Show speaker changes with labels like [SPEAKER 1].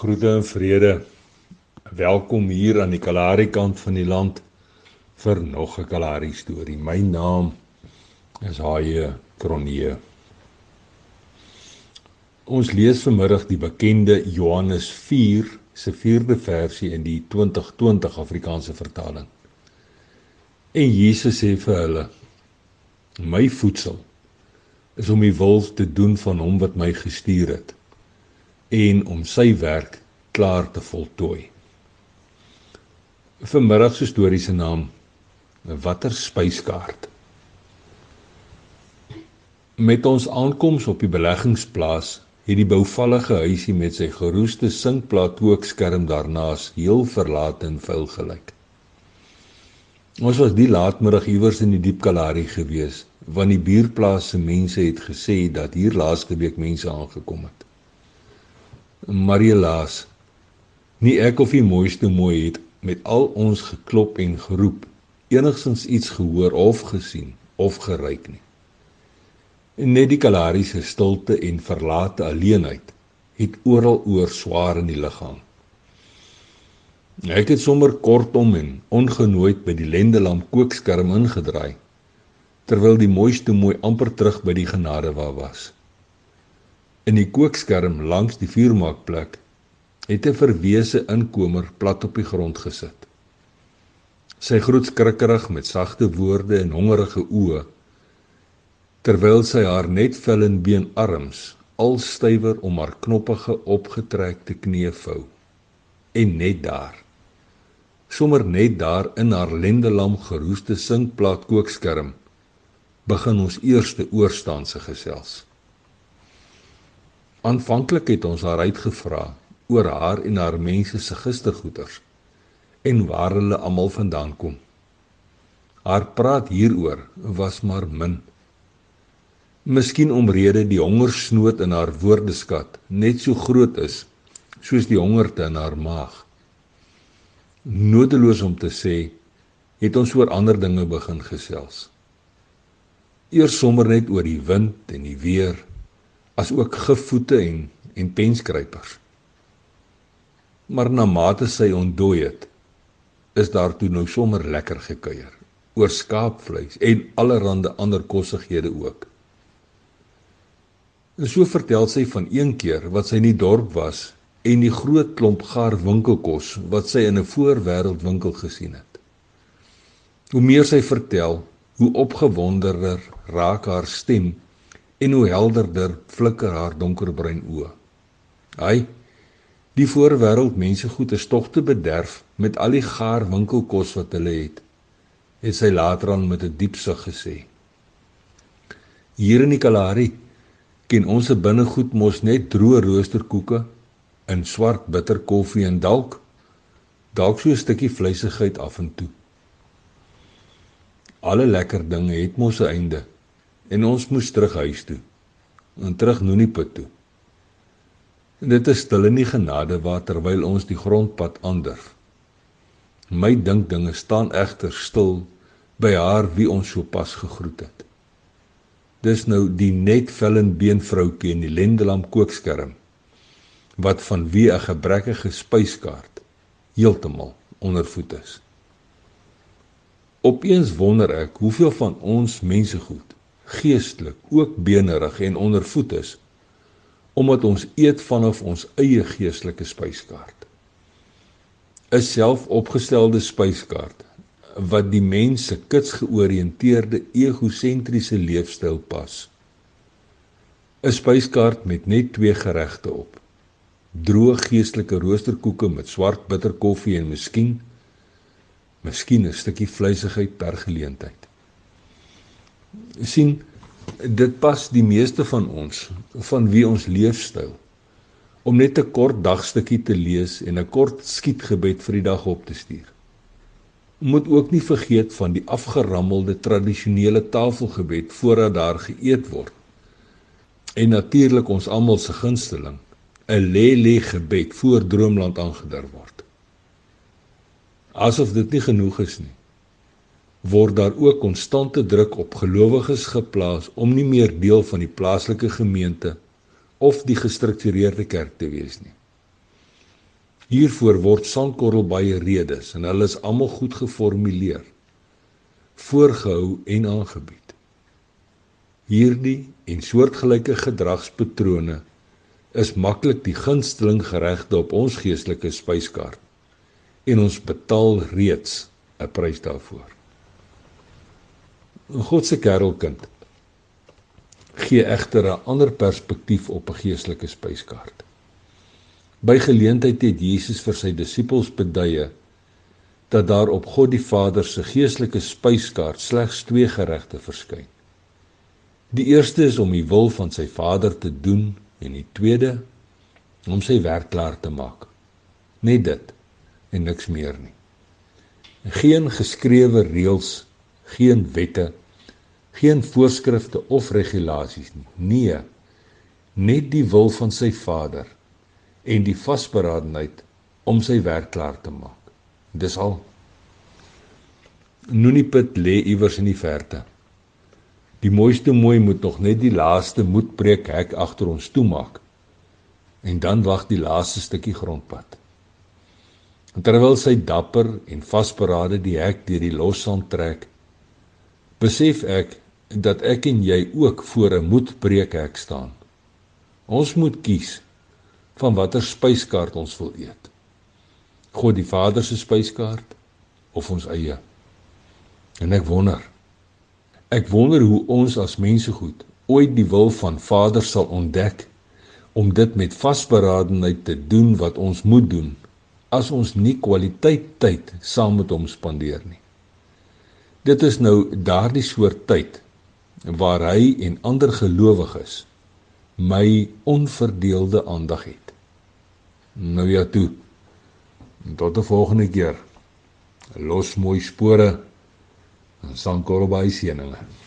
[SPEAKER 1] Groete en vrede. Welkom hier aan die Kalahari kant van die land vir nog 'n Kalahari storie. My naam is Haie Kronee. Ons lees vanmiddag die bekende Johannes 4 se 4de versie in die 2020 Afrikaanse vertaling. En Jesus sê vir hulle: My voedsel is om die wil te doen van hom wat my gestuur het en om sy werk klaar te voltooi. Vanmiddag se storie se naam Watter spyskaart. Met ons aankoms op die beleggingsplaas het die bouvallige huisie met sy geroeste sinkplaat kookskerm daarnaas heel verlate en vuil gelyk. Ons was die laatmiddag iewers in die diep Kalahari gewees, want die buurplaas se mense het gesê dat hier laaste week mense aangekom het. Marielaas. Nie ek of die mooiste mooi het met al ons geklop en geroep enigsins iets gehoor of gesien of geruik nie. En net die Kalahari se stilte en verlate alleenheid het oral oor swaar in die hang. Ek het sommer kortom en ongenooid by die lendelam kookskerm ingedraai terwyl die mooiste mooi amper terug by die genade waar was. In die kookskerm langs die vuurmaakplek het 'n verwese inkomer plat op die grond gesit. Sy groet skrikkerig met sagte woorde en hongerige oë terwyl sy haar net vel en been arms al stywer om haar knoppige opgetrekte knie vou. En net daar sommer net daar in haar lendelam geroeste sinkplaat kookskerm begin ons eerste oorstaanse gesels. Aanvanklik het ons haar uitgevra oor haar en haar mense se gistergoeders en waar hulle almal vandaan kom. Haar praat hieroor was maar min. Miskien omrede die hongersnood in haar woordeskat net so groot is soos die hongerte in haar maag. Nodeloos om te sê, het ons oor ander dinge begin gesels. Eers sommer net oor die wind en die weer as ook gevoete en en penskrypers. Maar na mate sy ontdooi het, is daar toe nou sommer lekker gekuier oor skaapvleis en allerlei ander kossighede ook. En so vertel sy van een keer wat sy in die dorp was en die groot klomp gaar winkelkos wat sy in 'n voorwêreldwinkel gesien het. Hoe meer sy vertel, hoe opgewonderder raak haar stem en hoe helderder flikker haar donkerbruin oë. Hy die voorwêreld mense goed is tog te bederf met al die gaar winkelkos wat hulle het. Het sy later aan met 'n diep sug gesê. Hier in die Kalahari ken ons se binnegoed mos net droë roosterkoeke in swart bitter koffie en dalk dalk so 'n stukkie vleisigheid af en toe. Alle lekker dinge het mos 'n einde en ons moes terug huis toe en terug Nuniput toe. En dit is stil in die genade waar terwyl ons die grondpad aandurf. My dink dinge staan egter stil by haar wie ons so pas gegroet het. Dis nou die net vel en been vroutjie in die lendelam kookskerm wat van wie 'n gebrekkige spyskaart heeltemal onder voet is. Opeens wonder ek hoeveel van ons mense goed geestelik ook benerig en ondervoed is omdat ons eet vanaf ons eie geestelike spyskaart 'n selfopgestelde spyskaart wat die mens se kits georiënteerde egosentriese leefstyl pas. 'n spyskaart met net twee geregte op. Droë geestelike roosterkoeke met swart bitter koffie en miskien miskien 'n stukkie vleisigheid per geleentheid sien dit pas die meeste van ons van wie ons leefstyl om net 'n kort dagstukkie te lees en 'n kort skietgebed vir die dag op te stuur. Moet ook nie vergeet van die afgerammelde tradisionele tafelgebed voordat daar geëet word. En natuurlik ons almal se gunsteling, 'n lê-lê gebed voor droomland aangedur word. Asof dit nie genoeg is nie word daar ook konstante druk op gelowiges geplaas om nie meer deel van die plaaslike gemeente of die gestruktureerde kerk te wees nie. Hiervoor word Sandkorrel baie redes en hulle is almal goed geformuleer, voorgehou en aangebied. Hierdie en soortgelyke gedragspatrone is maklik die gunsteling geregte op ons geestelike spyskaart en ons betaal reeds 'n prys daarvoor. God se kerelkind gee egter 'n ander perspektief op 'n geestelike spyskaart. By geleentheid het Jesus vir sy disippels beduie dat daar op God die Vader se geestelike spyskaart slegs twee geregte verskyn. Die eerste is om die wil van sy Vader te doen en die tweede om sy werk klaar te maak. Net dit en niks meer nie. Geen geskrewe reëls, geen wette, geen voorskrifte of regulasies nie. Nee, net die wil van sy Vader en die vasberadenheid om sy werk klaar te maak. Dis al. Nuniput lê iewers in die verte. Die mooiste mooi moet nog net die laaste moedbreek hek agter ons toemaak. En dan wag die laaste stukkie grondpad. En terwyl sy dapper en vasberade die hek deur die lossand trek, besef ek dat ek en jy ook voor 'n moedbreek hek staan. Ons moet kies van watter spyskaart ons wil eet. God die Vader se spyskaart of ons eie. En ek wonder Ek wonder hoe ons as mense goed ooit die wil van Vader sal ontdek om dit met vasberadenheid te doen wat ons moet doen as ons nie kwaliteit tyd saam met hom spandeer nie. Dit is nou daardie soort tyd waar hy en ander gelowiges my onverdeelde aandag het. Nou ja toe. Tot 'n volgende keer. Los mooi spore en sankorrel by seëninge.